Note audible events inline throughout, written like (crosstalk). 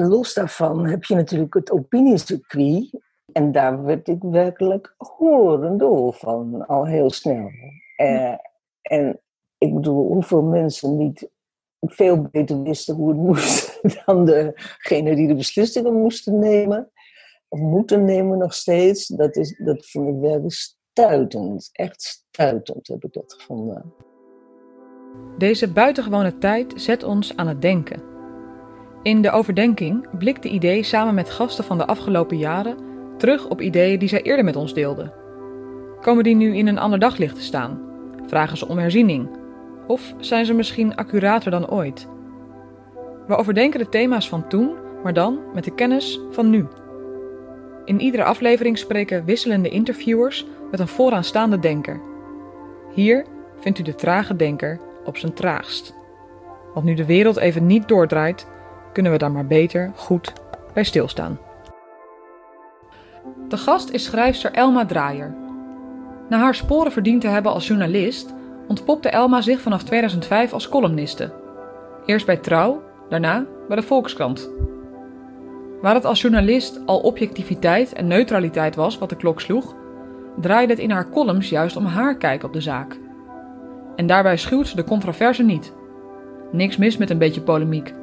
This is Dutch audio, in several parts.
los daarvan heb je natuurlijk het opiniecircuit. En daar werd ik werkelijk horendol van, al heel snel. Uh, en ik bedoel, hoeveel mensen niet veel beter wisten hoe het (laughs) moest dan degene die de beslissingen moesten nemen. Of moeten nemen nog steeds. Dat, is, dat vond ik werkelijk stuitend. Echt stuitend heb ik dat gevonden. Deze buitengewone tijd zet ons aan het denken. In de overdenking blikt de idee samen met gasten van de afgelopen jaren terug op ideeën die zij eerder met ons deelden. Komen die nu in een ander daglicht te staan? Vragen ze om herziening? Of zijn ze misschien accurater dan ooit? We overdenken de thema's van toen, maar dan met de kennis van nu. In iedere aflevering spreken wisselende interviewers met een vooraanstaande denker. Hier vindt u de trage denker op zijn traagst. Want nu de wereld even niet doordraait, kunnen we daar maar beter goed bij stilstaan. De gast is schrijfster Elma Draaier. Na haar sporen verdiend te hebben als journalist, ontpopte Elma zich vanaf 2005 als columniste. Eerst bij Trouw, daarna bij de Volkskrant. Waar het als journalist al objectiviteit en neutraliteit was wat de klok sloeg, draaide het in haar columns juist om haar kijk op de zaak. En daarbij schuwt ze de controverse niet. Niks mis met een beetje polemiek,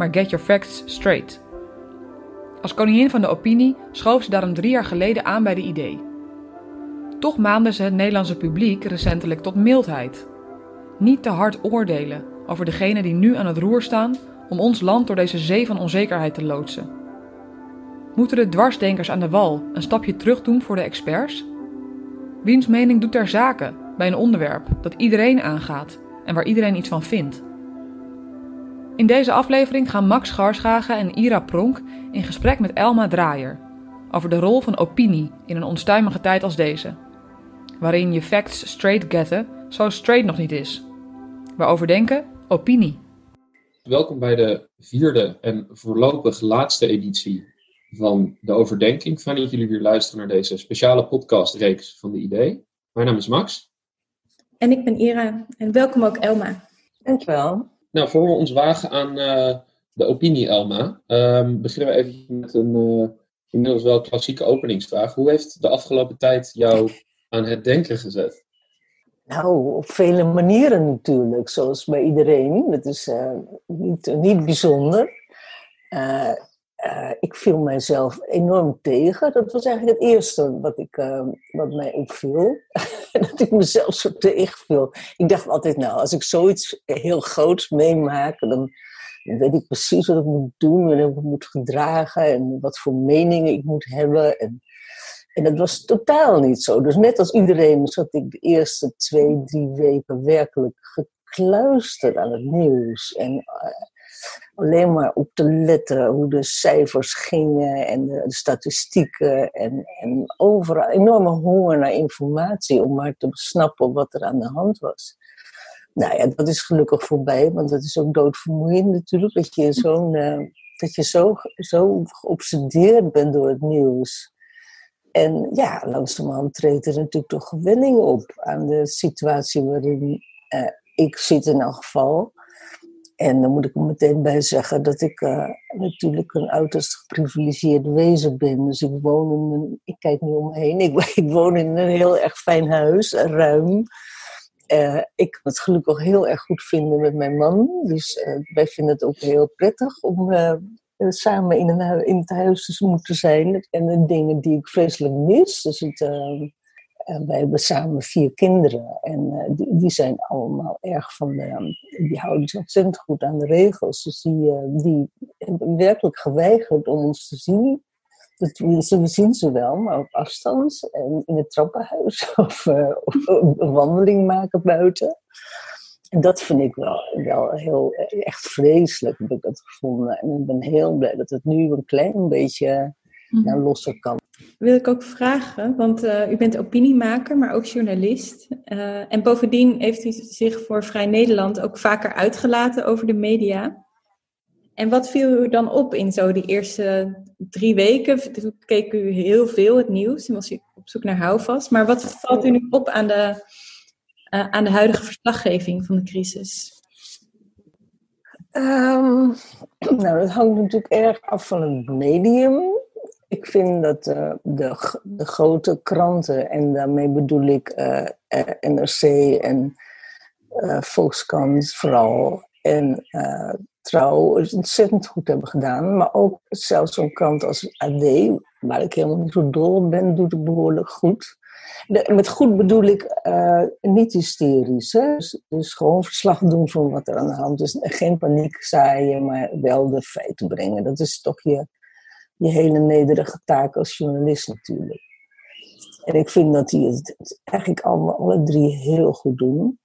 maar get your facts straight. Als koningin van de opinie schoof ze daarom drie jaar geleden aan bij de idee. Toch maande ze het Nederlandse publiek recentelijk tot mildheid. Niet te hard oordelen over degenen die nu aan het roer staan om ons land door deze zee van onzekerheid te loodsen. Moeten de dwarsdenkers aan de wal een stapje terug doen voor de experts? Wiens mening doet ter zake bij een onderwerp dat iedereen aangaat en waar iedereen iets van vindt? In deze aflevering gaan Max Garschagen en Ira Pronk in gesprek met Elma Draaier over de rol van opinie in een onstuimige tijd als deze, waarin je facts straight getten zo straight nog niet is. Waarover denken? Opinie. Welkom bij de vierde en voorlopig laatste editie van de overdenking. Fijn dat jullie weer luisteren naar deze speciale podcastreeks van de idee. Mijn naam is Max. En ik ben Ira. En welkom ook Elma. Dankjewel. Nou, voor we ons wagen aan uh, de opinie, Elma, um, beginnen we even met een uh, inmiddels wel klassieke openingsvraag. Hoe heeft de afgelopen tijd jou aan het denken gezet? Nou, op vele manieren natuurlijk, zoals bij iedereen. Dat is uh, niet, niet bijzonder. Uh, ik viel mijzelf enorm tegen. Dat was eigenlijk het eerste wat, ik, wat mij opviel. (laughs) dat ik mezelf zo tegenviel. Ik dacht altijd, nou, als ik zoiets heel groots meemaak, dan weet ik precies wat ik moet doen en hoe ik moet gedragen en wat voor meningen ik moet hebben. En en dat was totaal niet zo. Dus net als iedereen zat ik de eerste twee, drie weken werkelijk gekluisterd aan het nieuws. En uh, alleen maar op te letten hoe de cijfers gingen en de, statistieken. En, en overal enorme honger naar informatie om maar te snappen wat er aan de hand was. Nou ja, dat is gelukkig voorbij, want dat is ook doodvermoeiend natuurlijk. Dat je, uh, dat je zo, zo geobsedeerd bent door het nieuws. En ja, langzamerhand treedt er natuurlijk toch gewenning op aan de situatie waarin uh, ik zit in elk geval. En dan moet ik er meteen bij zeggen dat ik uh, natuurlijk een uiterst geprivilegeerd wezen ben. Dus ik woon in een, ik kijk nu om me heen, ik, (laughs) ik woon in een heel erg fijn huis, ruim. Uh, ik kan het gelukkig heel erg goed vinden met mijn man. Dus wij vinden het ook heel prettig om eh, samen in, een, in het huis moeten zijn. En de dingen die ik vreselijk mis. Dus het, uh, wij hebben samen vier kinderen. En uh, die, die, zijn allemaal erg van de, Die houden zich ontzettend goed aan de regels. Dus die, die hebben werkelijk geweigerd om ons te zien. Dat, we zien ze wel, maar op afstand. En in het trappenhuis. (laughs) Of, een wandeling maken buiten. En dat vind ik wel, wel heel echt vreselijk, heb ik dat gevonden. En ik ben heel blij dat het nu een klein beetje naar kan. Wil ik ook vragen, want uh, u bent opiniemaker, maar ook journalist. Uh, en bovendien heeft u zich voor Vrij Nederland ook vaker uitgelaten over de media. En wat viel u dan op in zo die eerste drie weken? Toen keek u heel veel het nieuws en was u op zoek naar houvast. Maar wat valt u nu op aan de uh, aan de huidige verslaggeving van de crisis? Ehm, (clears throat) nou, dat hangt natuurlijk erg af van het medium. Ik vind dat uh, de, de, grote kranten, en daarmee bedoel ik uh, eh, NRC en uh, Volkskrant vooral, en Trouw, het ontzettend goed hebben gedaan. Maar ook zelfs zo'n krant als AD, waar ik helemaal niet zo dol ben, doet het behoorlijk goed. met goed bedoel ik niet hysterisch. Hè? Dus, dus, gewoon verslag doen van wat er aan de hand is. geen paniek zaaien, maar wel de feiten brengen. Dat is toch je, je hele nederige taak als journalist natuurlijk. En ik vind dat die het eigenlijk allemaal, alle drie heel goed doen.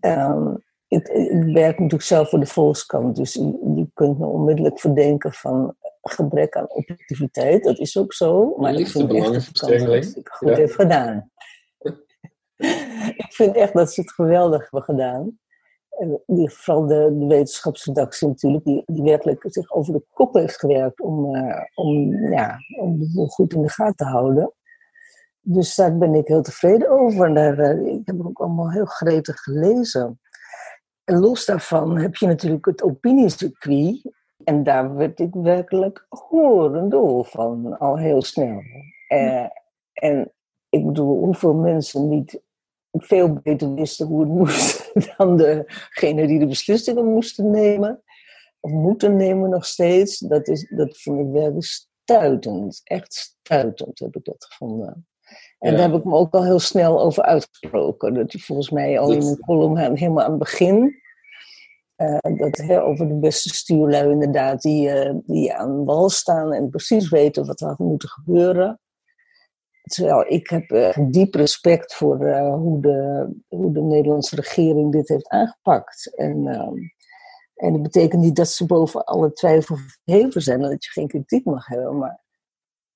Um, ik, ik, werk natuurlijk zelf voor de Volkskrant, dus je, je kunt me onmiddellijk verdenken van gebrek aan objectiviteit. Dat is ook zo, maar ik vind echt dat het goed ja. heeft gedaan. (laughs) ik vind echt dat ze het geweldig hebben gedaan. En vooral de, de wetenschapsredactie natuurlijk, die, die werkelijk zich over de kop heeft gewerkt om, uh, om, ja, om goed in de gaten te houden. Dus daar ben ik heel tevreden over. Daar, uh, ik heb ook allemaal heel gretig gelezen. En los daarvan heb je natuurlijk het opiniecircuit. En daar werd ik werkelijk horendol van, al heel snel. Uh, en ik bedoel, hoeveel mensen niet veel beter wisten hoe het moest (laughs) dan degene die de beslissingen moesten nemen. Of moeten nemen nog steeds. Dat, is, dat vond ik werkelijk stuitend. Echt stuitend heb ik dat gevonden. En daar heb ik me ook al heel snel over uitgesproken. Dat je volgens mij al in een column helemaal aan het begin. Uh, dat hè, over de beste stuurlui inderdaad, die, uh, die aan wal staan en precies weten wat er had moeten gebeuren. Terwijl ik heb uh, diep respect voor hoe, de, hoe de Nederlandse regering dit heeft aangepakt. En, ehm, en dat betekent niet dat ze boven alle twijfel verheven zijn en dat je geen kritiek mag hebben. Maar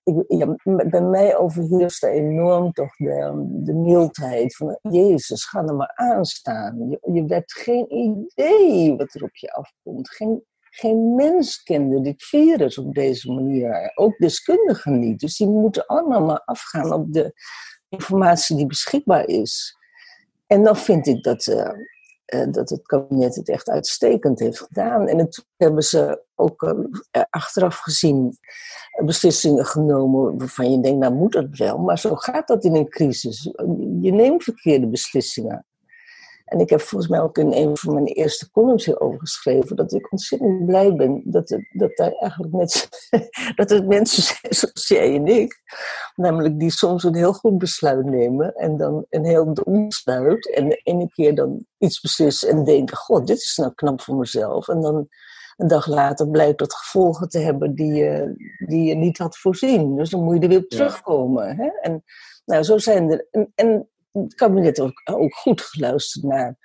ik, ja, bij mij overheerste enorm toch de, de mildheid van Jezus, ga er maar aan staan. Je, je hebt geen idee wat er op je afkomt. Geen, geen mens kende dit virus op deze manier. Ook deskundigen niet. Dus die moeten allemaal maar afgaan op de informatie die beschikbaar is. En dan vind ik dat, uh, uh, dat het kabinet het echt uitstekend heeft gedaan. En toen hebben ze ook uh, achteraf gezien beslissingen genomen waarvan je denkt, nou moet dat wel. Maar zo gaat dat in een crisis. Je neemt verkeerde beslissingen. En ik heb volgens mij ook in een van mijn eerste columns hierover geschreven dat ik ontzettend blij ben dat, het, dat daar eigenlijk net (laughs) dat het mensen zijn zoals jij en ik, namelijk die soms een heel goed besluit nemen en dan een heel dom besluit en de ene keer dan iets beslissen en denken, god, dit is nou knap voor mezelf. En dan een dag later blijkt dat gevolgen te hebben die je, die je niet had voorzien. Dus dan moet je er weer op terugkomen. Hè? En nou, zo zijn er. En, en het kabinet ook, ook goed geluisterd naar.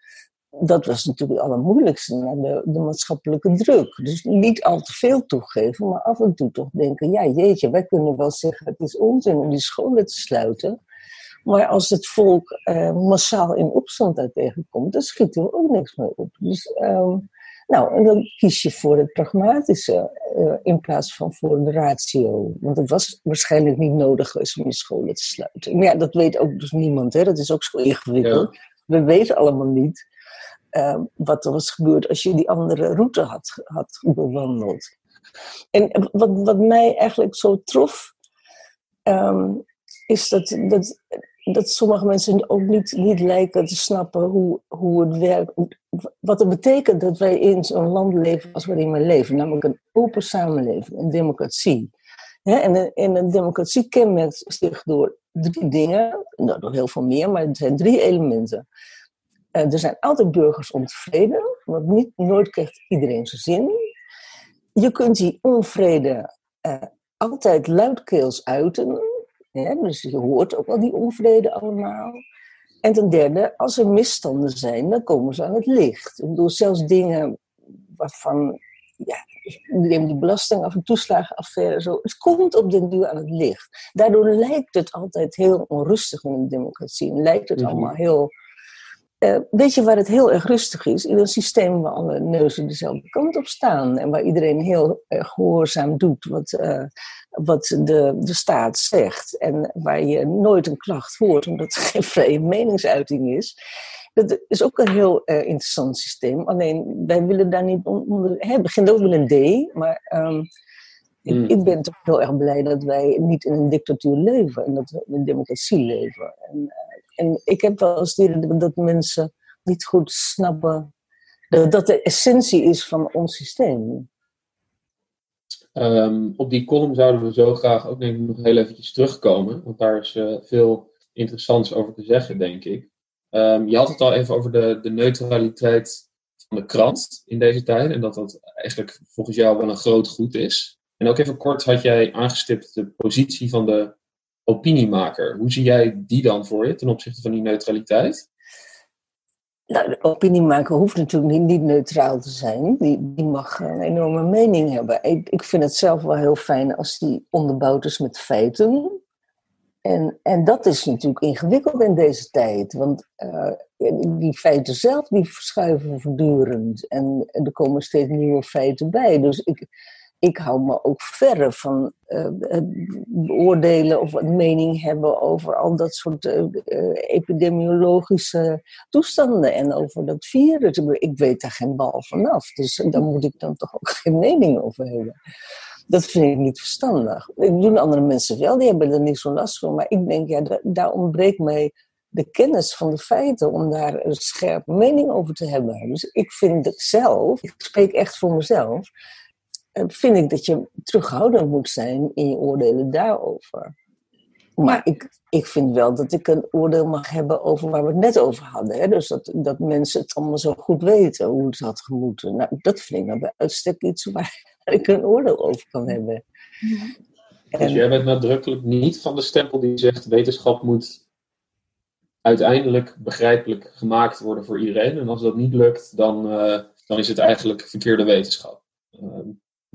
Dat was natuurlijk het allermoeilijkste, naar de, de maatschappelijke druk. Dus niet al te veel toegeven, maar af en toe toch denken: ja, jeetje, wij kunnen wel zeggen: het is onzin om die scholen te sluiten. Maar als het volk eh, massaal in opstand daar tegenkomt, dan schieten we ook niks meer op. Dus um, nou, en dan kies je voor het pragmatische uh, in plaats van voor de ratio. Want het was waarschijnlijk niet nodig om je scholen te sluiten. Maar ja, dat weet ook dus niemand, hè? dat is ook zo ingewikkeld. We weten allemaal niet uh, wat er was gebeurd als je die andere route had, had bewandeld. En wat, wat mij eigenlijk zo trof, um, is dat, dat dat sommige mensen ook niet, niet lijken te snappen hoe, hoe het werkt. Wat het betekent dat wij in zo'n land leven als waarin we leven. Namelijk een open samenleving, een democratie. en, een, en een democratie kenmerkt zich door drie dingen. Nou, door heel veel meer, maar er zijn drie elementen. Uh, er zijn altijd burgers ontevreden, want niet, nooit krijgt iedereen zijn zin. Je kunt die onvrede uh, altijd luidkeels uiten dus je hoort ook wel die onvrede allemaal. En ten derde, als er misstanden zijn, dan komen ze aan het licht. Ik bedoel, zelfs dingen waarvan, ja, neem die belasting- of toeslagenaffaire zo. Het komt op den duur aan het licht. Daardoor lijkt het altijd heel onrustig in een democratie. En lijkt het mhm. allemaal heel uh, weet je waar het heel erg rustig is? In een systeem waar alle neuzen dezelfde kant op staan. En waar iedereen heel erg gehoorzaam doet wat, uh, wat de, de staat zegt. En waar je nooit een klacht hoort, omdat er (laughs) geen vrije meningsuiting is. Dat is ook een heel interessant systeem. Alleen wij willen daar niet onder. Het begint ook met een D, maar um, ik, ik, ben toch heel erg blij dat wij niet in een dictatuur leven en dat we in een democratie leven. En, en ik heb wel eens dat mensen niet goed snappen dat dat de essentie is van ons systeem. Um, op die column zouden we zo graag ook denk ik nog heel eventjes terugkomen, want daar is uh, veel interessants over te zeggen, denk ik. Um, je had het al even over de, de neutraliteit van de krant in deze tijd en dat dat eigenlijk volgens jou wel een groot goed is. En ook even kort had jij aangestipt de positie van de opiniemaker. Hoe zie jij die dan voor je ten opzichte van die neutraliteit? Nou, de opiniemaker hoeft natuurlijk niet, neutraal te zijn. Die, die mag een enorme mening hebben. Ik, ik vind het zelf wel heel fijn als die onderbouwd is met feiten. En, en dat is natuurlijk ingewikkeld in deze tijd. Want uh, die feiten zelf die verschuiven voortdurend. En, en er komen steeds nieuwe feiten bij. Dus ik, ik hou me ook verre van uh, beoordelen of een mening hebben over al dat soort uh, epidemiologische toestanden en over dat virus. Ik weet daar geen bal vanaf, dus daar moet ik dan toch ook (laughs) geen mening over hebben. Dat vind ik niet verstandig. Dat doen andere mensen wel, die hebben er niet zo last van. Maar ik denk, ja, daar ontbreekt mij de kennis van de feiten om daar een scherpe mening over te hebben. Dus ik vind het zelf, ik spreek echt voor mezelf, eh, vind ik dat je terughoudend moet zijn in je oordelen daarover. Maar ik, ik vind wel dat ik een oordeel mag hebben over waar we het net over hadden. Hè? Dus dat, dat mensen het allemaal zo goed weten hoe het had gemoeten. Nou, dat vind ik nou bij uitstek iets waar (laughs) ik een oordeel over kan hebben. Ja. Dus jij bent nadrukkelijk niet van de stempel die zegt wetenschap moet uiteindelijk begrijpelijk gemaakt worden voor iedereen. En als dat niet lukt, dan, uh, dan is het eigenlijk verkeerde wetenschap. Uh,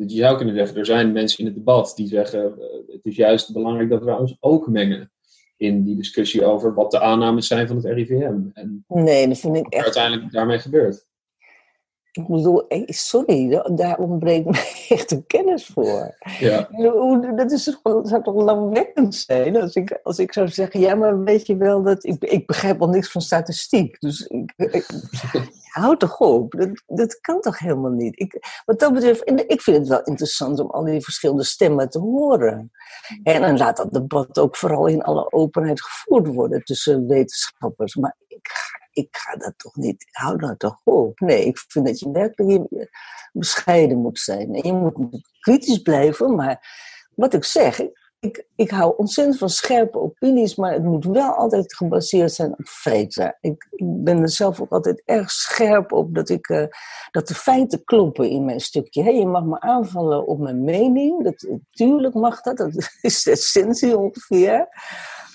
je zou kunnen zeggen, er zijn mensen in het debat die zeggen, uh, het is juist belangrijk dat we ons ook mengen in die discussie over wat de aannames zijn van het RIVM. En nee, dat vind ik echt... uiteindelijk daarmee gebeurt. Ik bedoel, sorry, daar ontbreekt me (laughs) echt de kennis voor. Ja. Dat, is, dat zou toch langwekkend zijn als ik, als ik zou zeggen, ja, maar weet je wel, dat, ik, ik begrijp al niks van statistiek. Dus ik, ik (laughs) houd toch op, dat, dat kan toch helemaal niet. Ik, wat dat betreft, ik vind het wel interessant om al die verschillende stemmen te horen. En dan laat dat debat ook vooral in alle openheid gevoerd worden tussen wetenschappers. Maar ik ik ga dat toch niet, hou dat toch op. Nee, ik vind dat je werkelijk bescheiden moet zijn. En je moet kritisch blijven, maar wat ik zeg, ik, ik hou ontzettend van scherpe opinies, maar het moet wel altijd gebaseerd zijn op feiten. Ik, ik ben er zelf ook altijd erg scherp op dat, ik, uh, dat de feiten kloppen in mijn stukje. Hey, je mag me aanvallen op mijn mening, dat, tuurlijk mag dat, dat (laughs) is de essentie ongeveer.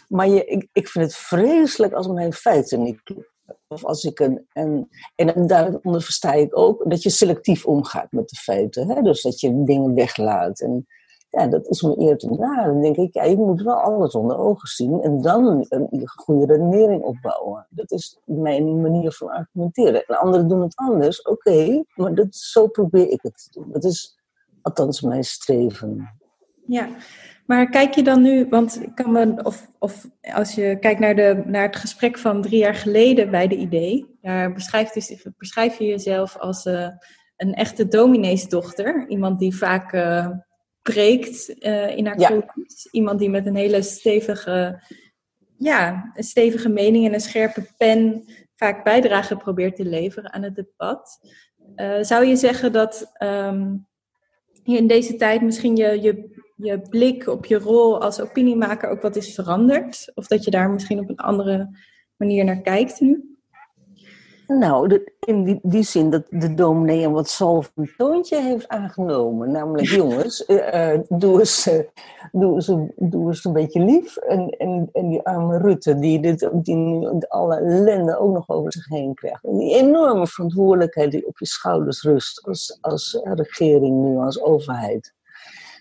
Maar je, ik, ik vind het vreselijk als mijn feiten niet kloppen. Of als ik een, en, en daaronder versta ik ook dat je selectief omgaat met de feiten. Hè? Dus dat je dingen weglaat. En ja, dat is me eer te. Dan denk ik, ja, je moet wel alles onder ogen zien en dan een goede redenering opbouwen. Dat is mijn manier van argumenteren. En anderen doen het anders, oké, maar dat, zo probeer ik het te doen. Dat is althans mijn streven. Ja, maar kijk je dan nu, want ik kan of, of als je kijkt naar, de, naar het gesprek van drie jaar geleden bij de idee, daar beschrijf, beschrijf je jezelf als uh, een echte domineesdochter. Iemand die vaak uh, preekt uh, in haar ja. Iemand die met een hele stevige, ja, een stevige mening en een scherpe pen vaak bijdrage probeert te leveren aan het debat. zou je zeggen dat um, je in deze tijd misschien je, je je blik op je rol als opiniemaker ook wat is veranderd? Of dat je daar misschien op een andere manier naar kijkt nu? Nou, in die, die, zin dat de dominee een wat zalvend toontje heeft aangenomen. Namelijk, (laughs) jongens, uh, doe, eens, uh, doe, eens, doe eens een beetje lief. En, en, en die arme Rutte, die, dit, die nu alle ellende ook nog over zich heen krijgt. En die enorme verantwoordelijkheid die op je schouders rust als, als regering nu, als overheid.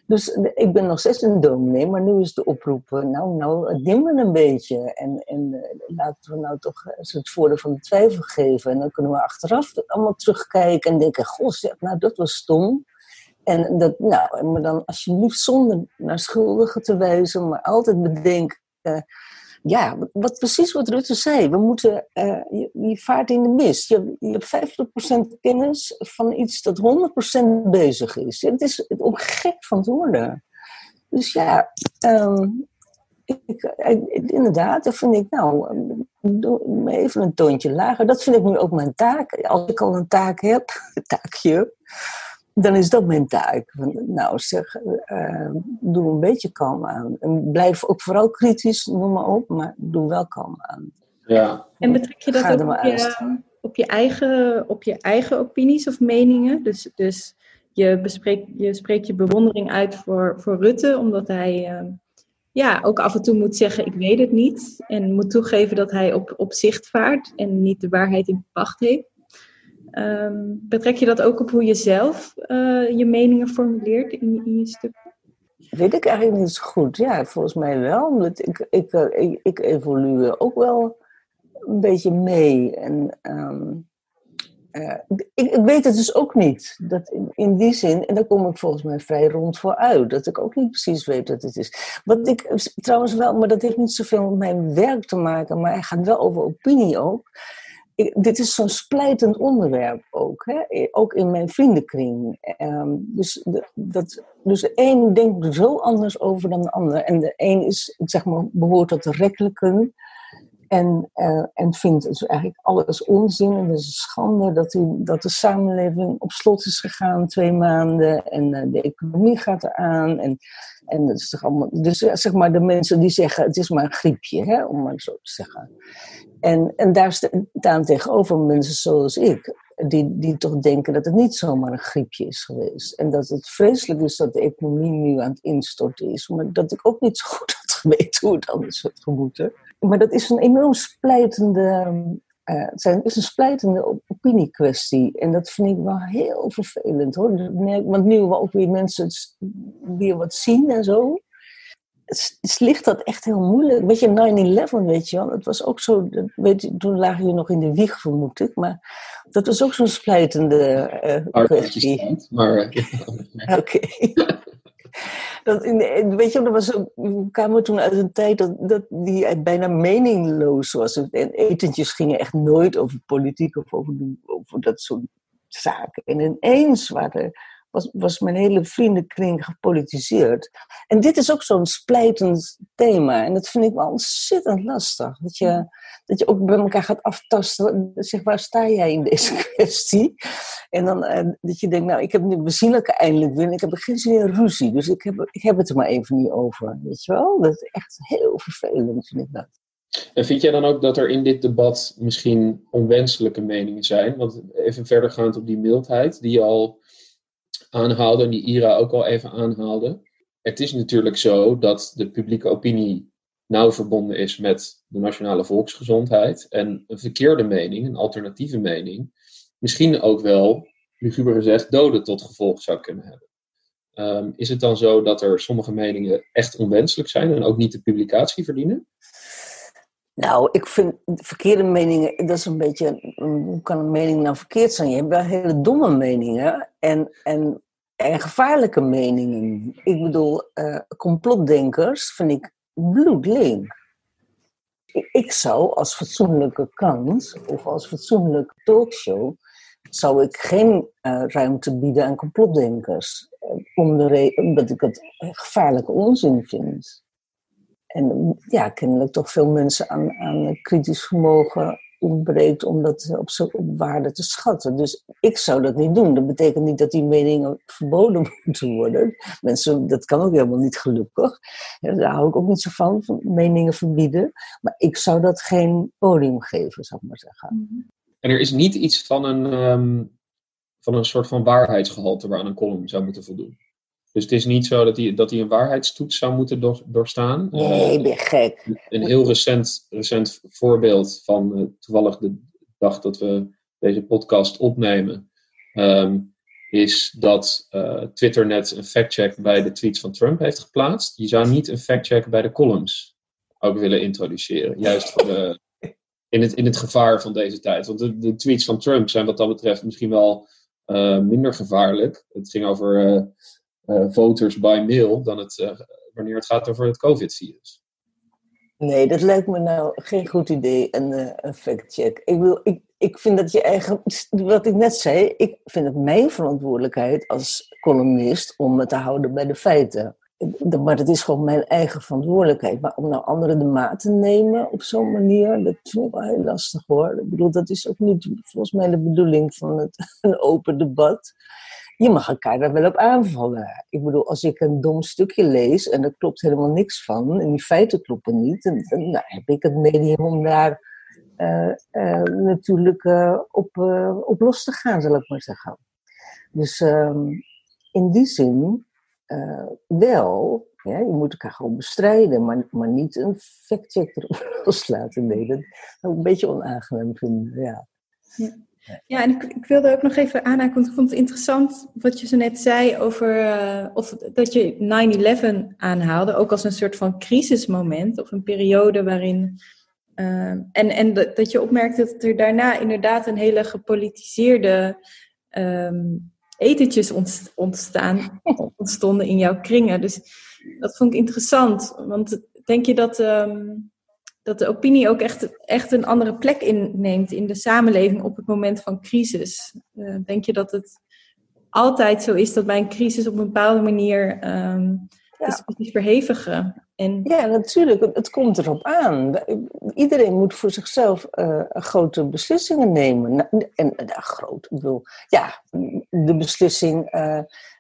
Dus ik ben nog steeds een dominee, maar nu is de oproep, eh, nou, nou, dimmen een beetje. En, en uh, laten we nou toch het voordeel van de twijfel geven. En dan kunnen we achteraf allemaal terugkijken en denken, goh, zeg, nou, dat was stom. En dat, nou, maar dan alsjeblieft zonder naar schuldigen te wijzen, maar altijd bedenken, uh, ja, wat, precies wat Rutte zei. We moeten, uh, je, je, vaart in de mist. Je, je hebt 50% kennis van iets dat 100% bezig is. Het is om gek van te worden. Dus ja, um, ik, eh, inderdaad, dat vind ik nou, even een toontje lager. Dat vind ik nu ook mijn taak. Als ik al een taak heb, (laughs) een taakje, dan is dat mijn taak. Nou, zeg, uh, doe een beetje kalm aan. En blijf ook vooral kritisch, noem maar op, maar doe wel kalm aan. Ja. En betrek je dat ook op je, op, je eigen, op je eigen opinies of meningen? Dus, dus je, bespreekt, je spreekt je bewondering uit voor, voor Rutte, omdat hij uh, ja, ook af en toe moet zeggen: Ik weet het niet. En moet toegeven dat hij op, op zicht vaart en niet de waarheid in pacht heeft. Um, betrek je dat ook op hoe je zelf uh, je meningen formuleert in, in je stukken? Weet ik eigenlijk niet zo goed. Ja, volgens mij wel. Omdat ik, ik, eh, ik, evolueer ook wel een beetje mee. En um, uh, ik, ik, weet het dus ook niet. Dat in, die zin, en daar kom ik volgens mij vrij rond voor uit, dat ik ook niet precies weet wat het is. Wat ik trouwens wel, maar dat heeft niet zoveel met mijn werk te maken, maar hij gaat wel over opinie ook dit is zo'n splijtend onderwerp ook. Hè? Ook in mijn vriendenkring. Um, dus, de, dat, dus de een denkt er zo anders over dan de ander. En de een is, zeg maar, behoort tot de rekkelijken. En, uh, en vindt dus eigenlijk alles onzin. En het is schande dat, u, dat de samenleving op slot is gegaan twee maanden. En uh, de economie gaat eraan. En, en dat is toch allemaal, dus zeg maar de mensen die zeggen het is maar een griepje, hè, om maar zo te zeggen. En, en daar staan tegenover mensen zoals ik, die, die toch denken dat het niet zomaar een griepje is geweest. En dat het vreselijk is dat de economie nu aan het instorten is. Maar dat ik ook niet zo goed had geweten hoe het anders had. Maar dat is een enorm splijtende, uh, het is een splijtende opiniekwestie. En dat vind ik wel heel vervelend hoor. Want nu we ook weer mensen weer wat zien en zo het ligt dat echt heel moeilijk. Weet je, 9-11, weet je wel. Het was ook zo, weet je, toen lagen jullie nog in de wieg, vermoed ik. Maar dat was ook zo'n splijtende uh, kwestie. maar... Uh, (laughs) Oké. (laughs) weet je, dat was ook, kwamen toen uit een tijd dat, dat die bijna meningloos was. En etentjes gingen echt nooit over politiek of over, over dat soort zaken. En ineens waren was, was mijn hele vriendenkring gepolitiseerd. En dit is ook zo'n splijtend thema. En dat vind ik wel ontzettend lastig. Dat je, dat je ook bij elkaar gaat aftasten. Zeg, waar sta jij in deze (laughs) kwestie? En dan uh, dat je denkt, nou, ik heb nu, we zien eindelijk weer. ik heb er geen zin in ruzie. Dus ik heb, ik heb het er maar even niet over. Weet je wel? Dat is echt heel vervelend, vind ik dat. En vind jij dan ook dat er in dit debat misschien onwenselijke meningen zijn? Want even verder gaand op die mildheid, die al aanhaalde en die Ira ook al even aanhaalde. Het is natuurlijk zo dat de publieke opinie nauw verbonden is met de nationale volksgezondheid. En een verkeerde mening, een alternatieve mening, misschien ook wel, luguber gezegd, doden tot gevolg zou kunnen hebben. Um, is het dan zo dat er sommige meningen echt onwenselijk zijn en ook niet de publicatie verdienen? Nou, ik vind verkeerde meningen, dat is een beetje, hoe kan een mening nou verkeerd zijn? Je hebt wel hele domme meningen en, en, en gevaarlijke meningen. Ik bedoel, uh, complotdenkers vind ik bloedlink. Ik, zou als fatsoenlijke kant of als fatsoenlijke talkshow, zou ik geen uh, ruimte bieden aan complotdenkers. Uh, om de omdat ik het gevaarlijke onzin vind. En ja, kennelijk toch veel mensen aan, aan kritisch vermogen ontbreekt om dat op, op waarde te schatten. Dus ik zou dat niet doen. Dat betekent niet dat die meningen verboden (laughs) moeten worden. Mensen, dat kan ook helemaal niet gelukkig. daar hou ik ook niet zo van, van meningen verbieden. Maar ik zou dat geen podium geven, zou ik maar zeggen. Mhm. En er is niet iets van een, um, van een soort van waarheidsgehalte waaraan een column zou moeten voldoen? Dus het is niet zo dat hij, dat hij een waarheidstoets zou moeten door, doorstaan. Nee, ben gek. Een heel recent, recent voorbeeld van uh, toevallig de dag dat we deze podcast opnemen, um, is dat uh, Twitter net een factcheck bij de tweets van Trump heeft geplaatst. Je zou niet een factcheck bij de columns ook willen introduceren. Juist voor de, in, het, in het gevaar van deze tijd. Want de, de tweets van Trump zijn wat dat betreft misschien wel uh, minder gevaarlijk. Het ging over voters by mail dan het, uh, wanneer het gaat over het COVID-virus. Nee, dat lijkt me nou geen goed idee, een, uh, een fact-check. Ik, wil, ik, ik vind dat je eigen, wat ik net zei, ik vind het mijn verantwoordelijkheid als columnist om me te houden bij de feiten. Maar het is gewoon mijn eigen verantwoordelijkheid. Maar om nou anderen de maat te nemen op zo'n manier, dat ik wel heel lastig hoor. Ik bedoel, dat is ook niet volgens mij de bedoeling van het, (laughs) een open debat. Je mag elkaar daar wel op aanvallen. Ik bedoel, als ik een dom stukje lees en er klopt helemaal niks van, en die feiten kloppen niet, dan, dan heb ik het medium om daar uh, uh, natuurlijk uh, op, op los te gaan, zal ik maar zeggen. Dus ehm, in die zin wel, ja, je moet elkaar gewoon bestrijden, maar, maar niet een factcheck erop (laughs) loslaten. Nee, dat zou ik een beetje onaangenaam vinden, ja. ja. Ja, en ik, wilde ook nog even aanhaken, want ik vond het interessant wat je zo net zei over uh, of dat je 9-11 aanhaalde, ook als een soort van crisismoment of een periode waarin. Uh, en en dat, je opmerkte dat er daarna inderdaad een hele gepolitiseerde um, etentjes ontstaan, ontstonden in jouw kringen. Dus dat vond ik interessant, want denk je dat. Um, dat de opinie ook echt, echt een andere plek inneemt in de samenleving op het moment van crisis. Uh, denk je dat het altijd zo is dat bij een crisis op een bepaalde manier um, ja. discussies verhevigen? En... Ja, natuurlijk. Het komt erop aan. Iedereen moet voor zichzelf uh, grote beslissingen nemen. En uh, groot, ik bedoel, ja, de beslissing.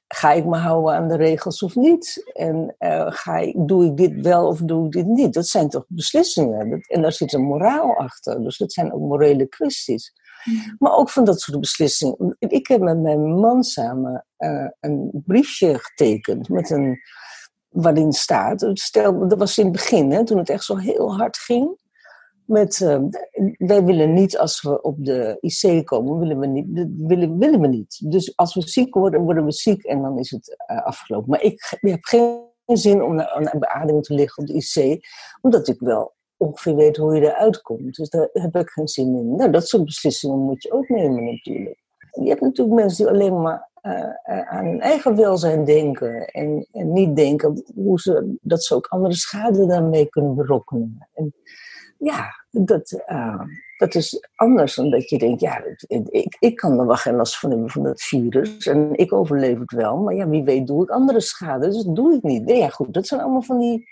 Ga ik me houden aan de regels of niet? En uh, ga ik, doe ik dit wel of doe ik dit niet? Dat zijn toch beslissingen. Dat, en daar zit een moraal achter. Dus dat zijn ook morele kwesties. Mm. Maar ook van dat soort beslissingen. Ik heb met mijn man samen uh, een briefje getekend met een, waarin staat. Stel, dat was in het begin, hè, toen het echt zo heel hard ging met, uh, wij willen niet als we op de IC komen, willen we niet, willen, willen we niet. Dus als we ziek worden, worden we ziek en dan is het uh, afgelopen. Maar ik, heb geen zin om aan beademing te liggen op de IC, omdat ik wel ongeveer weet hoe je eruit komt. Dus daar heb ik geen zin in. Nou, dat soort beslissingen moet je ook nemen natuurlijk. Je hebt natuurlijk mensen die alleen maar uh, aan hun eigen welzijn denken en, en, niet denken hoe ze, dat ze ook andere schade daarmee kunnen berokkenen. En, ja, dat, uh, dat is anders dan dat je denkt, ja, ik, ik kan er wel geen last van hebben van het virus en ik overleef het wel, maar ja, wie weet doe ik andere schade, dus dat doe ik niet. Nee, ja, goed, dat zijn allemaal van die,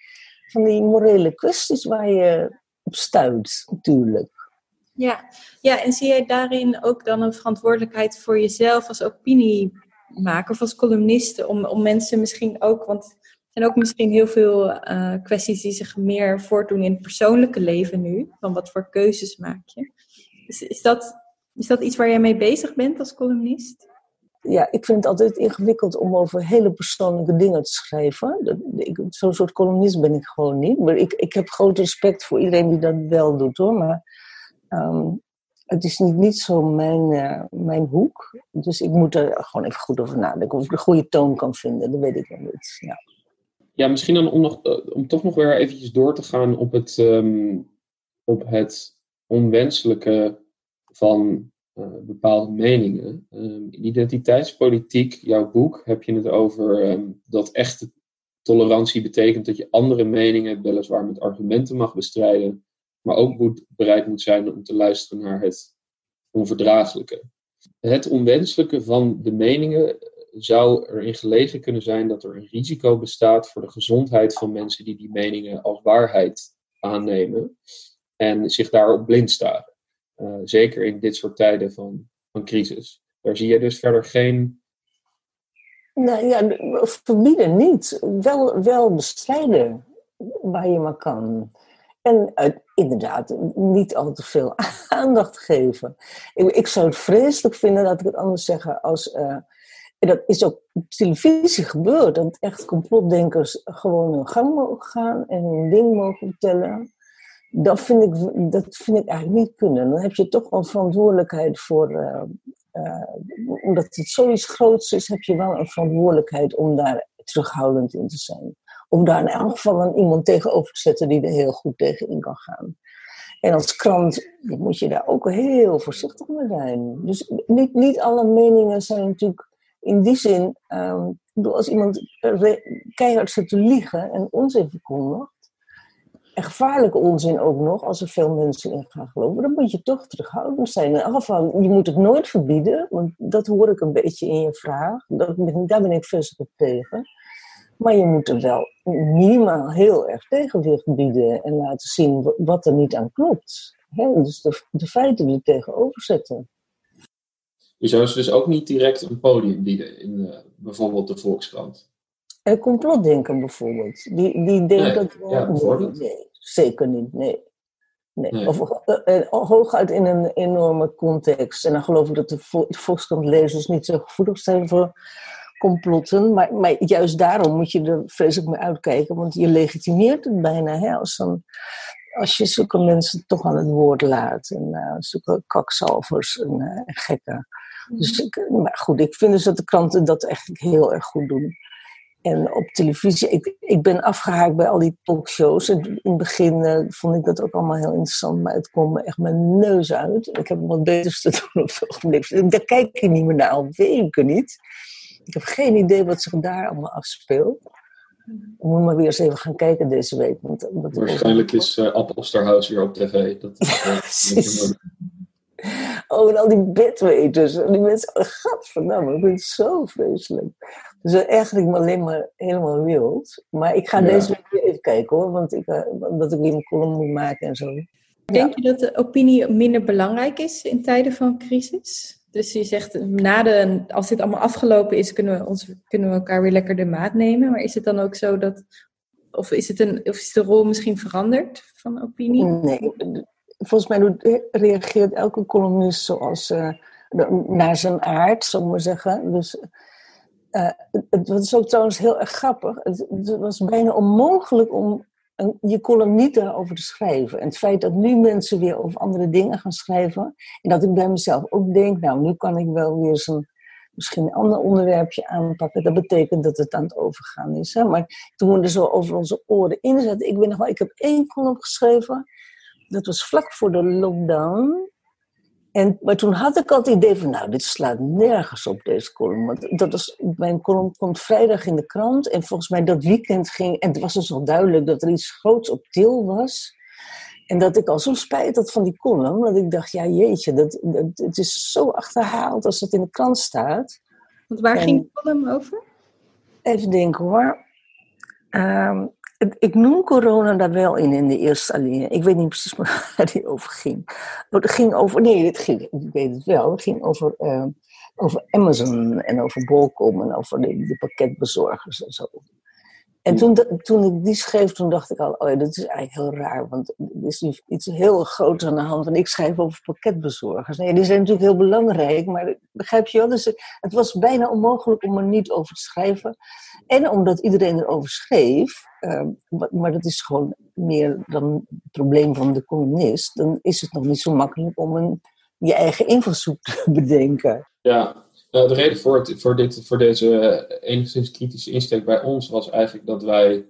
van die morele kwesties waar je op stuit, natuurlijk. Ja. ja, en zie jij daarin ook dan een verantwoordelijkheid voor jezelf als opiniemaker of als columniste, om, om mensen misschien ook, want zijn ook misschien heel veel uh, kwesties die zich meer voortdoen in het persoonlijke leven nu. Van wat voor keuzes maak je. Is, dat, is dat iets waar jij mee bezig bent als columnist? Ja, ik vind het altijd ingewikkeld om over hele persoonlijke dingen te schrijven. Zo'n soort columnist ben ik gewoon niet. Maar ik, ik heb groot respect voor iedereen die dat wel doet hoor. Maar um, het is niet, niet zo mijn, uh, mijn hoek. Dus ik moet er gewoon even goed over nadenken. Of ik de goede toon kan vinden, dat weet ik nog niet. Ja. Ja, misschien dan om, nog, eh, om toch nog weer eventjes door te gaan op het, um, op het onwenselijke van uh, bepaalde meningen. Um, in identiteitspolitiek, jouw boek, heb je het over um, dat echte tolerantie betekent dat je andere meningen weliswaar met argumenten mag bestrijden, maar ook bereid moet zijn om te luisteren naar het onverdraaglijke. Het onwenselijke van de meningen zou erin gelegen kunnen zijn dat er een risico bestaat voor de gezondheid van mensen die die meningen als waarheid aannemen en zich daarop blind staren. Uh, zeker in dit soort tijden van, van crisis. Daar zie je dus verder geen. Nou ja, verbieden niet. Wel, wel bestrijden waar je maar kan. En uh, inderdaad, niet al te veel (laughs) aandacht geven. Ik, ik, zou het vreselijk vinden, laat ik het anders zeggen, als. Uh, en dat is ook op televisie gebeurd. Dat echt complotdenkers gewoon hun gang mogen gaan en hun ding mogen vertellen. Dat vind ik, dat vind ik eigenlijk niet kunnen. Dan heb je toch wel verantwoordelijkheid voor. Uh, uh, omdat het zoiets groots is, heb je wel een verantwoordelijkheid om daar terughoudend in te zijn. Om daar in elk geval een iemand tegenover te zetten die er heel goed tegen in kan gaan. En als krant moet je daar ook heel voorzichtig mee zijn. Dus niet, niet alle meningen zijn natuurlijk in die zin, um, als iemand keihard zit te liegen en onzin verkondigt, en gevaarlijke onzin ook nog, als er veel mensen in gaan geloven, dan moet je toch terughoudend zijn. Elk geval, je moet het nooit verbieden, want dat hoor ik een beetje in je vraag. Dat, daar ben ik op tegen. Maar je moet er wel minimaal heel erg tegenwicht bieden en laten zien wat er niet aan klopt. dus de, feiten er tegenover zetten. Je zou ze dus ook niet direct een podium bieden in uh, bijvoorbeeld de Volkskrant? En complotdenken bijvoorbeeld. Die, die denkt dat nee, zeker niet. Nee. Nee. Of uh, uh, hooguit in een enorme context. En dan geloof ik dat de Volkskrant-lezers niet zo gevoelig zijn voor complotten. Maar, maar juist daarom moet je er vreselijk mee uitkijken. Want je legitimeert het bijna. Hè, als, dan, als je zulke mensen toch aan het woord laat. En uh, zulke kaksalvers en gekken. Dus ik, maar goed, ik vind dus dat de kranten dat eigenlijk heel erg goed doen. En op televisie, ik, ik ben afgehaakt bij al die talkshows. In het begin uh, vond ik dat ook allemaal heel interessant, maar het kwam me echt mijn neus uit. Ik heb wat beters te (laughs) doen op het ogenblik. Daar kijk ik niet meer naar, al weken niet. Ik heb geen idee wat zich daar allemaal afspeelt. Ik moet maar weer eens even gaan kijken deze week. Want, Waarschijnlijk is uh, Appelsterhuis weer op tv. Dat is, (laughs) uh, Oh, en al die bedweters. En die mensen, oh, gadverdamme, ik vind het zo vreselijk. Dus eigenlijk me alleen maar helemaal wild. Maar ik ga deze week even kijken hoor, want ik, uh, dat ik weer een column moet maken en zo. Denk je dat de opinie minder belangrijk is in tijden van crisis? Dus je zegt, na de, als dit allemaal afgelopen is, kunnen we, ons, kunnen we elkaar weer lekker de maat nemen. Maar is het dan ook zo dat, of is, het een, of is de rol misschien veranderd van opinie? Nee, volgens mij reageert elke columnist zoals uh, naar zijn aard, ik maar zeggen. Dus uh, het, was ook trouwens heel erg grappig. Het, was bijna onmogelijk om een, je column niet daarover te schrijven. En het feit dat nu mensen weer over andere dingen gaan schrijven. En dat ik bij mezelf ook denk, nou, nu kan ik wel weer zo'n misschien een ander onderwerpje aanpakken. Dat betekent dat het aan het overgaan is. Hè? Maar toen we er zo over onze oren inzetten. Ik, ben nog wel, ik heb één column geschreven dat was vlak voor de lockdown. En, maar toen had ik al het idee van, nou, dit slaat nergens op, deze column. Want dat was, mijn column komt vrijdag in de krant. En volgens mij dat weekend ging... En het was dus al duidelijk dat er iets groots op til was. En dat ik al zo spijt had van die column. Dat ik dacht, ja jeetje, dat, dat, het is zo achterhaald als het in de krant staat. Want waar ging de column over? Even denken hoor. Um, ik noem corona daar wel in, in de eerste alinea. Ik weet niet precies (laughs) waar die over ging. Het ging over, nee, het ging, ik weet het wel. Het ging over, uh, over Amazon en over Bolcom en over de, de pakketbezorgers en zo. En toen, toen ik die schreef, toen dacht ik al, oh ja, dat is eigenlijk heel raar. Want er is iets heel groots aan de hand. Want ik schrijf over pakketbezorgers. Nee, die zijn natuurlijk heel belangrijk, maar begrijp je wel? Dus het was bijna onmogelijk om er niet over te schrijven. En omdat iedereen erover schreef, uh, maar dat is gewoon meer dan het probleem van de columnist, dan is het nog niet zo makkelijk om een, je eigen invalshoek te (laughs) bedenken. Ja, de reden voor, het, voor, dit, voor deze enigszins kritische insteek bij ons was eigenlijk dat wij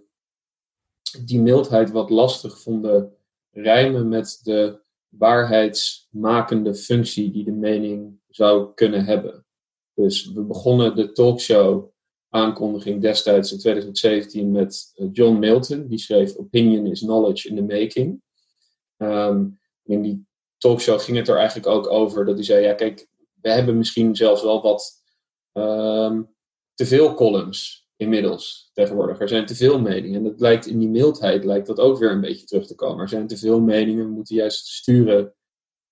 die mildheid wat lastig vonden rijmen met de waarheidsmakende functie die de mening zou kunnen hebben. Dus we begonnen de talkshow aankondiging destijds in 2017 met eh, John Milton. Die schreef Opinion is Knowledge in the Making. Um, in die talkshow ging het er eigenlijk ook over dat hij zei: Ja, kijk, we hebben misschien zelfs wel wat um, te veel columns inmiddels tegenwoordig. Er zijn te veel meningen. En dat lijkt in die mildheid lijkt dat ook weer een beetje terug te komen. Er zijn te veel meningen, we moeten juist sturen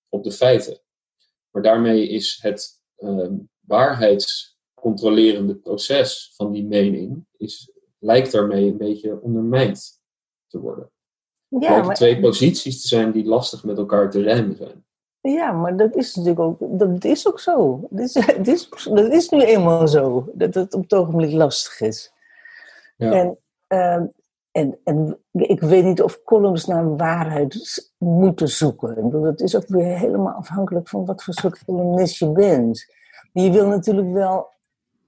op de feiten. Maar daarmee is het um, waarheids controlerende proces van die mening is, lijkt daarmee een beetje ondermijnd te worden. Ja, maar... twee posities te zijn die lastig met elkaar te rijmen zijn. Ja, maar dat is natuurlijk ook, dat is ook zo. Dat is, (laughs) dat is, dat is nu eenmaal zo, dat het op het ogenblik lastig is. Ja. En, uh, en, en ik weet niet of columns naar waarheid moeten zoeken. Dat is ook weer helemaal afhankelijk van wat voor soort columnist je bent. Je wil natuurlijk wel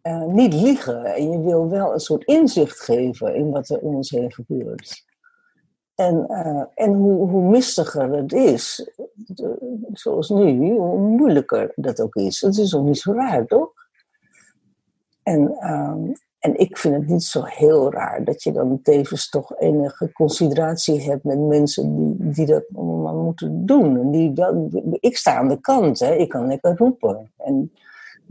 uh, niet liegen. En je wil wel een soort inzicht geven in wat er om ons heen gebeurt. En, uh, en hoe, hoe mistiger het is, zoals nu, hoe moeilijker dat ook is. Het is ook niet zo raar, toch? En, uh, en ik vind het niet zo heel raar dat je dan tevens toch enige consideratie hebt met mensen die, die dat allemaal moeten doen. En die dan, ik sta aan de kant, hè. ik kan lekker roepen. En,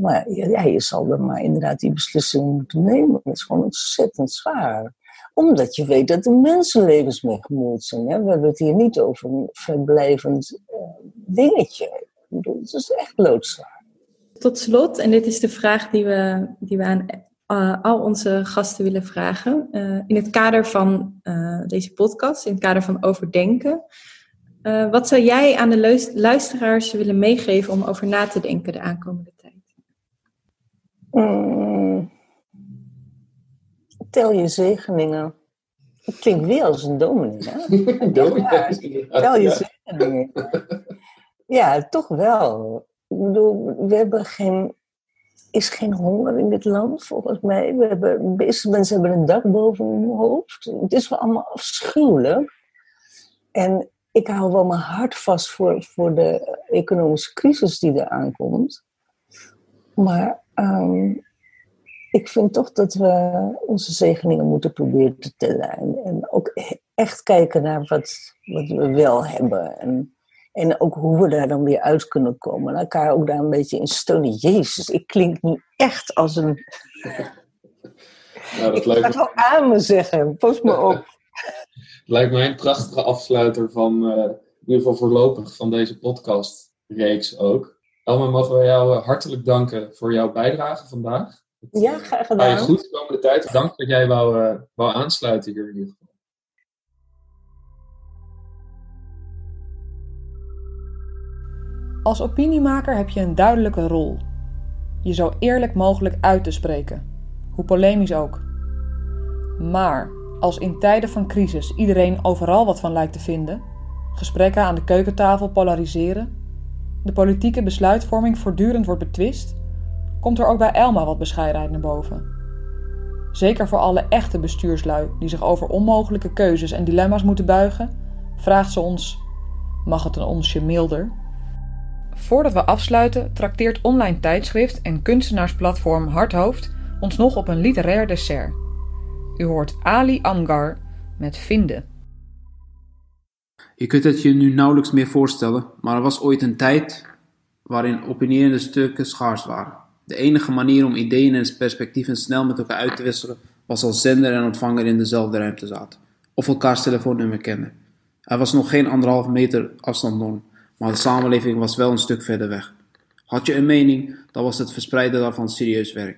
maar ja, je zal dan maar inderdaad die beslissing moeten nemen. Dat is gewoon ontzettend zwaar. Omdat je weet dat er mensenlevens mee gemoeid zijn. Hè. We hebben het hier niet over een verblijvend uh, dingetje. Het is echt loodzwaar. Tot slot, en dit is de vraag die we, die we aan uh, al onze gasten willen vragen. Uh, in het kader van deze podcast, in het kader van overdenken. wat zou jij aan de luisteraars willen meegeven om over na te denken de aankomende tijd? Mm. Tel je zegeningen. Het klinkt weer als een dominee, hè? (laughs) dominee. tel je zegeningen. Ja, toch wel. Ik bedoel, we hebben geen is geen honger in dit land, volgens mij. We hebben, mensen hebben een dak boven hun hoofd. Het is wel allemaal afschuwelijk. En ik hou wel mijn hart vast voor, voor de economische crisis die er aankomt. Maar ehm, ik vind toch dat we onze zegeningen moeten proberen te tellen. En, en ook echt kijken naar wat, wat we wel hebben. En en ook hoe we daar dan weer uit kunnen komen. En elkaar ook daar een beetje in steunen. Jezus, ik klink nu echt als een. Nou, dat ik lijkt me... wel aan me zeggen. Post me op. (laughs) lijkt mij een prachtige afsluiter van, uh, in ieder geval voorlopig, van deze podcastreeks ook. Elma, mogen wij jou eh, hartelijk danken voor jouw bijdrage vandaag. Ja, graag gedaan. Ga je goed de komende tijd. Dank dat jij wou, uh, wou aansluiten hier in ieder geval. Als opiniemaker heb je een duidelijke rol. Je zo eerlijk mogelijk uit te spreken, hoe polemisch ook. Maar als in tijden van crisis iedereen overal wat van lijkt te vinden, gesprekken aan de keukentafel polariseren, de politieke besluitvorming voortdurend wordt betwist, komt er ook bij Elma wat bescheidenheid naar boven. Zeker voor alle echte bestuurslui die zich over onmogelijke keuzes en dilemma's moeten buigen, vraagt ze ons: mag het een onsje milder? Voordat we afsluiten, trakteert online tijdschrift en kunstenaarsplatform Hardhoofd ons nog op een literair dessert. U hoort Ali Amgar met Vinden. Je kunt het je nu nauwelijks meer voorstellen, maar er was ooit een tijd waarin opinierende stukken schaars waren. De enige manier om ideeën en perspectieven snel met elkaar uit te wisselen was als zender en ontvanger in dezelfde ruimte zaten, of elkaars telefoonnummer kenden. Er was nog geen anderhalf meter afstandnorm maar de samenleving was wel een stuk verder weg. Had je een mening, dan was het verspreiden daarvan serieus werk.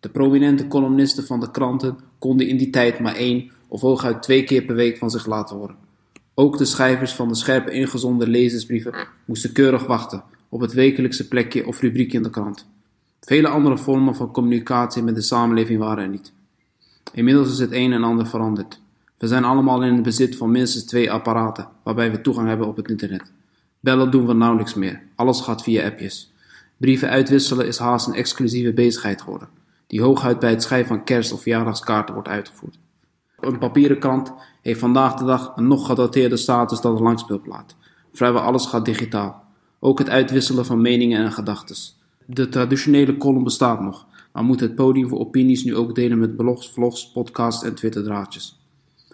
De prominente columnisten van de kranten konden in die tijd maar één of hooguit twee keer per week van zich laten horen. Ook de schrijvers van de scherpe ingezonde lezersbrieven moesten keurig wachten op het wekelijkse plekje of rubriekje in de krant. Vele andere vormen van communicatie met de samenleving waren er niet. Inmiddels is het een en ander veranderd. We zijn allemaal in het bezit van minstens twee apparaten waarbij we toegang hebben op het internet. Bellen doen we nauwelijks meer. Alles gaat via appjes. Brieven uitwisselen is haast een exclusieve bezigheid geworden, die hooguit bij het schrijven van kerst- of verjaardagskaarten wordt uitgevoerd. Een papieren krant heeft vandaag de dag een nog gedateerde status dan een langspeelplaat. Vrijwel alles gaat digitaal. Ook het uitwisselen van meningen en gedachten. De traditionele column bestaat nog, maar moet het podium voor opinies nu ook delen met blogs, vlogs, podcasts en twitterdraadjes.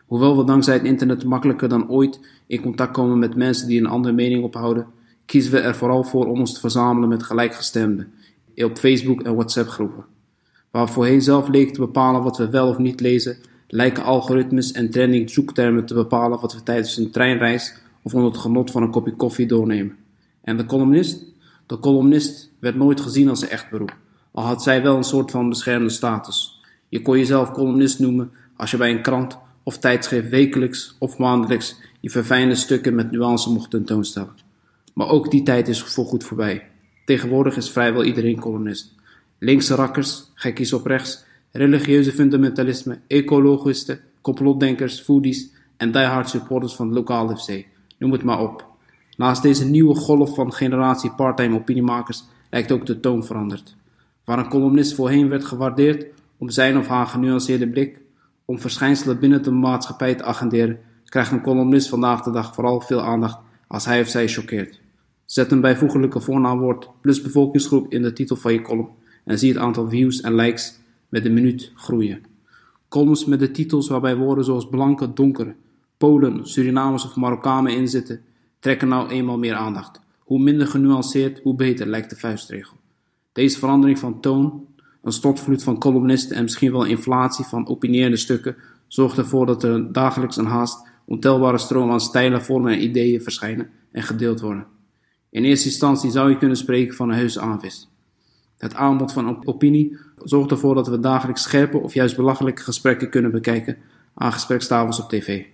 Hoewel we dankzij het internet makkelijker dan ooit in contact komen met mensen die een andere mening ophouden, kiezen we er vooral voor om ons te verzamelen met gelijkgestemden op Facebook en WhatsApp groepen. Waar voorheen zelf leken te bepalen wat we wel of niet lezen, lijken algoritmes en trending zoektermen te bepalen wat we tijdens een treinreis of onder het genot van een kopje koffie doornemen. En de columnist? De columnist werd nooit gezien als een echt beroep, al had zij wel een soort van beschermde status. Je kon jezelf columnist noemen als je bij een krant of tijdschrift wekelijks of maandelijks je verfijnde stukken met nuance mocht tentoonstellen. Maar ook die tijd is voorgoed voorbij. Tegenwoordig is vrijwel iedereen columnist. Linkse rakkers, gekkies op rechts, religieuze fundamentalisme, ecologisten, complotdenkers, foodies en diehard supporters van lokaal FC. Noem het maar op. Naast deze nieuwe golf van generatie parttime opiniemakers lijkt ook de toon veranderd. Waar een columnist voorheen werd gewaardeerd om zijn of haar genuanceerde blik, om verschijnselen binnen de maatschappij te agenderen, krijgt een columnist vandaag de dag vooral veel aandacht als hij of zij choqueert. Zet een bijvoeglijke voornaamwoord plus bevolkingsgroep in de titel van je column en zie het aantal views en likes met de minuut groeien. Columns met de titels waarbij woorden zoals blanke, donkere, Polen, Surinamers of Marokkanen inzitten, trekken nou eenmaal meer aandacht. Hoe minder genuanceerd, hoe beter, lijkt de vuistregel. Deze verandering van toon, een stortvloed van columnisten en misschien wel inflatie van opinierende stukken, zorgt ervoor dat er dagelijks een haast ontelbare stroom aan stijlen, vormen en ideeën verschijnen en gedeeld worden. In eerste instantie zou je kunnen spreken van een heuse aanvis. Het aanbod van opinie zorgt ervoor dat we dagelijks scherpe of juist belachelijke gesprekken kunnen bekijken aan gesprekstafels op tv.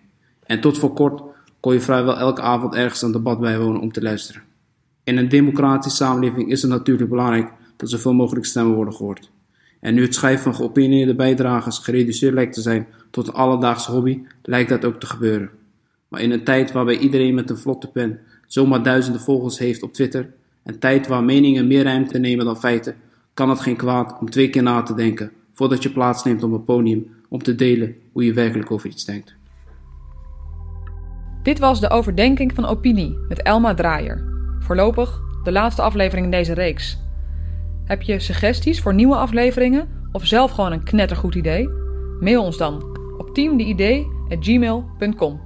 En tot voor kort kon je vrijwel elke avond ergens een debat bijwonen om te luisteren. In een democratische samenleving is het natuurlijk belangrijk dat zoveel mogelijk stemmen worden gehoord. En nu het schrijven van geopinieerde bijdragers gereduceerd lijkt te zijn tot een alledaagse hobby, lijkt dat ook te gebeuren. Maar in een tijd waarbij iedereen met een vlotte pen zomaar duizenden volgers heeft op Twitter, een tijd waar meningen meer ruimte nemen dan feiten, kan het geen kwaad om twee keer na te denken voordat je plaatsneemt op een podium om te delen hoe je werkelijk over iets denkt. Dit was de overdenking van opinie met Elma Draaier. Voorlopig de laatste aflevering in deze reeks. Heb je suggesties voor nieuwe afleveringen of zelf gewoon een knettergoed idee? Mail ons dan op teamdeidee.gmail.com.